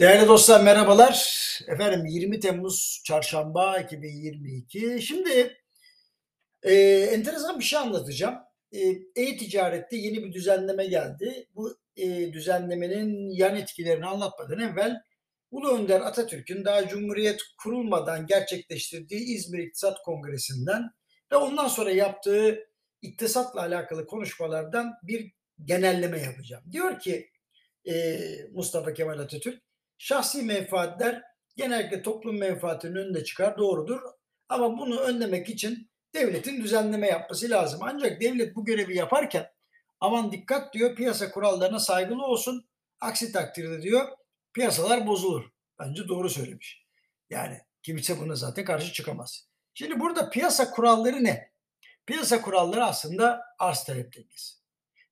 Değerli dostlar merhabalar. Efendim 20 Temmuz Çarşamba 2022. Şimdi e, enteresan bir şey anlatacağım. E, E-ticarette yeni bir düzenleme geldi. Bu e, düzenlemenin yan etkilerini anlatmadan evvel Ulu Önder Atatürk'ün daha Cumhuriyet kurulmadan gerçekleştirdiği İzmir İktisat Kongresi'nden ve ondan sonra yaptığı iktisatla alakalı konuşmalardan bir genelleme yapacağım. Diyor ki e, Mustafa Kemal Atatürk, şahsi menfaatler genellikle toplum menfaatinin önünde çıkar, doğrudur. Ama bunu önlemek için devletin düzenleme yapması lazım. Ancak devlet bu görevi yaparken aman dikkat diyor piyasa kurallarına saygılı olsun. Aksi takdirde diyor piyasalar bozulur. Bence doğru söylemiş. Yani kimse buna zaten karşı çıkamaz. Şimdi burada piyasa kuralları ne? Piyasa kuralları aslında arz talep dengesi.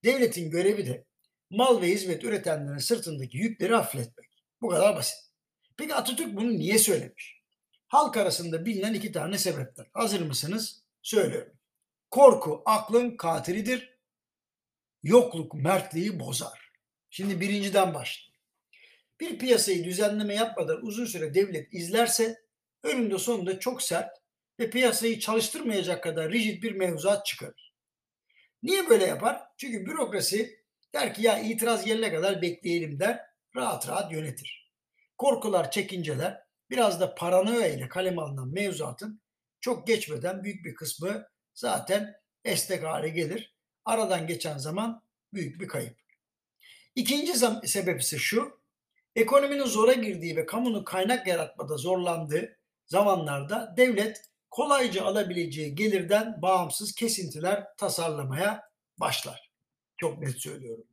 Devletin görevi de mal ve hizmet üretenlerin sırtındaki yükleri hafifletmek. Bu kadar basit. Peki Atatürk bunu niye söylemiş? Halk arasında bilinen iki tane sebepler. Hazır mısınız? Söylüyorum. Korku aklın katilidir. Yokluk mertliği bozar. Şimdi birinciden başlayalım. Bir piyasayı düzenleme yapmadan uzun süre devlet izlerse önünde sonunda çok sert ve piyasayı çalıştırmayacak kadar rigid bir mevzuat çıkarır. Niye böyle yapar? Çünkü bürokrasi der ki ya itiraz gelene kadar bekleyelim der, rahat rahat yönetir. Korkular, çekinceler, biraz da paranoya ile kalem alınan mevzuatın çok geçmeden büyük bir kısmı zaten esnek hale gelir. Aradan geçen zaman büyük bir kayıp. İkinci sebep ise şu, ekonominin zora girdiği ve kamunun kaynak yaratmada zorlandığı zamanlarda devlet kolayca alabileceği gelirden bağımsız kesintiler tasarlamaya başlar. Çok net söylüyorum.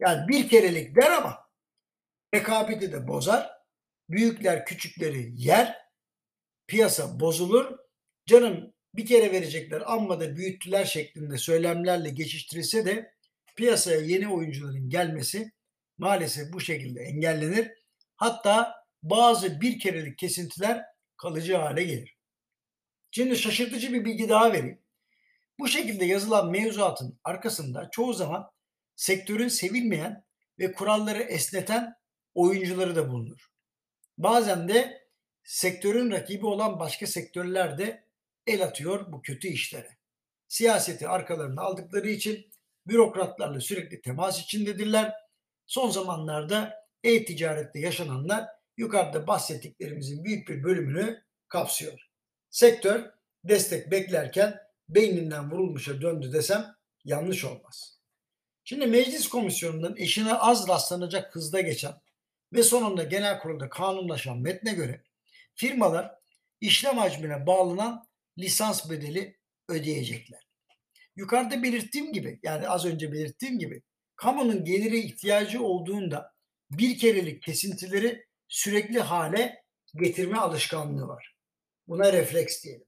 Yani bir kerelik der ama rekabeti de bozar. Büyükler küçükleri yer. Piyasa bozulur. Canım bir kere verecekler amma da büyüttüler şeklinde söylemlerle geçiştirilse de piyasaya yeni oyuncuların gelmesi maalesef bu şekilde engellenir. Hatta bazı bir kerelik kesintiler kalıcı hale gelir. Şimdi şaşırtıcı bir bilgi daha vereyim. Bu şekilde yazılan mevzuatın arkasında çoğu zaman sektörün sevilmeyen ve kuralları esneten oyuncuları da bulunur. Bazen de sektörün rakibi olan başka sektörler de el atıyor bu kötü işlere. Siyaseti arkalarına aldıkları için bürokratlarla sürekli temas içindedirler. Son zamanlarda e-ticarette yaşananlar yukarıda bahsettiklerimizin büyük bir bölümünü kapsıyor. Sektör destek beklerken beyninden vurulmuşa döndü desem yanlış olmaz. Şimdi meclis komisyonundan eşine az rastlanacak hızda geçen ve sonunda genel kurulda kanunlaşan metne göre firmalar işlem hacmine bağlanan lisans bedeli ödeyecekler. Yukarıda belirttiğim gibi yani az önce belirttiğim gibi kamunun geliri ihtiyacı olduğunda bir kerelik kesintileri sürekli hale getirme alışkanlığı var. Buna refleks diyelim.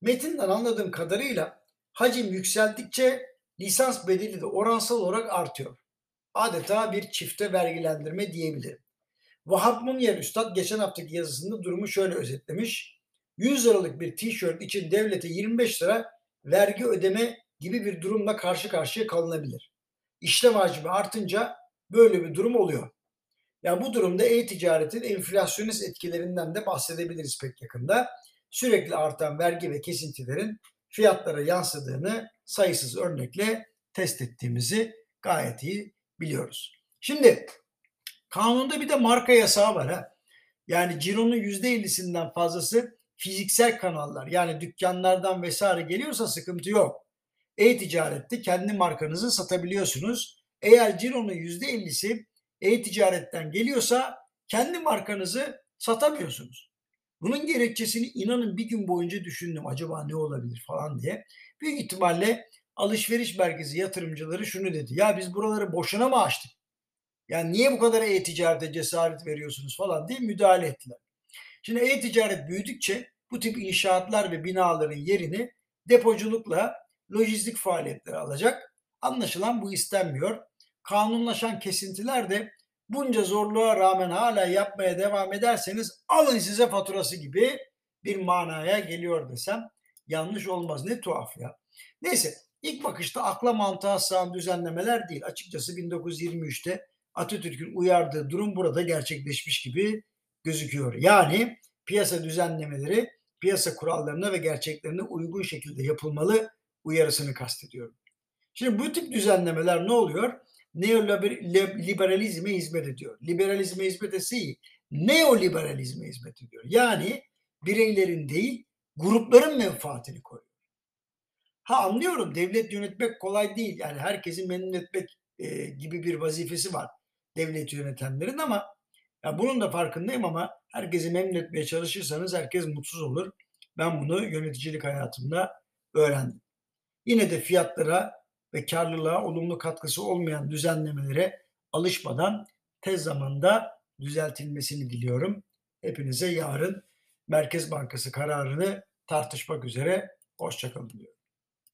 Metinden anladığım kadarıyla hacim yükseldikçe lisans bedeli de oransal olarak artıyor. Adeta bir çifte vergilendirme diyebilirim. Vahap Munyer Üstad geçen haftaki yazısında durumu şöyle özetlemiş. 100 liralık bir tişört için devlete 25 lira vergi ödeme gibi bir durumla karşı karşıya kalınabilir. İşlem hacmi artınca böyle bir durum oluyor. Yani bu durumda e-ticaretin enflasyonist etkilerinden de bahsedebiliriz pek yakında. Sürekli artan vergi ve kesintilerin fiyatlara yansıdığını sayısız örnekle test ettiğimizi gayet iyi biliyoruz. Şimdi kanunda bir de marka yasağı var ha. Yani cironun %50'sinden fazlası fiziksel kanallar yani dükkanlardan vesaire geliyorsa sıkıntı yok. E-ticarette kendi markanızı satabiliyorsunuz. Eğer cironun %50'si e-ticaretten geliyorsa kendi markanızı satamıyorsunuz. Bunun gerekçesini inanın bir gün boyunca düşündüm acaba ne olabilir falan diye. Büyük ihtimalle alışveriş merkezi yatırımcıları şunu dedi. Ya biz buraları boşuna mı açtık? Yani niye bu kadar e-ticarete cesaret veriyorsunuz falan diye müdahale ettiler. Şimdi e-ticaret büyüdükçe bu tip inşaatlar ve binaların yerini depoculukla lojistik faaliyetleri alacak. Anlaşılan bu istenmiyor. Kanunlaşan kesintiler de bunca zorluğa rağmen hala yapmaya devam ederseniz alın size faturası gibi bir manaya geliyor desem yanlış olmaz. Ne tuhaf ya. Neyse ilk bakışta akla mantığa sığan düzenlemeler değil. Açıkçası 1923'te Atatürk'ün uyardığı durum burada gerçekleşmiş gibi gözüküyor. Yani piyasa düzenlemeleri piyasa kurallarına ve gerçeklerine uygun şekilde yapılmalı uyarısını kastediyorum. Şimdi bu tip düzenlemeler ne oluyor? Neoliberalizme hizmet ediyor. Liberalizme hizmet etse iyi. Neoliberalizme hizmet ediyor. Yani bireylerin değil, grupların menfaatini koruyor. Ha anlıyorum devlet yönetmek kolay değil. Yani herkesi memnun etmek e, gibi bir vazifesi var devlet yönetenlerin ama ya bunun da farkındayım ama herkesi memnun etmeye çalışırsanız herkes mutsuz olur. Ben bunu yöneticilik hayatımda öğrendim. Yine de fiyatlara ve karlılığa olumlu katkısı olmayan düzenlemelere alışmadan tez zamanda düzeltilmesini diliyorum. Hepinize yarın Merkez Bankası kararını tartışmak üzere. Hoşçakalın diyorum.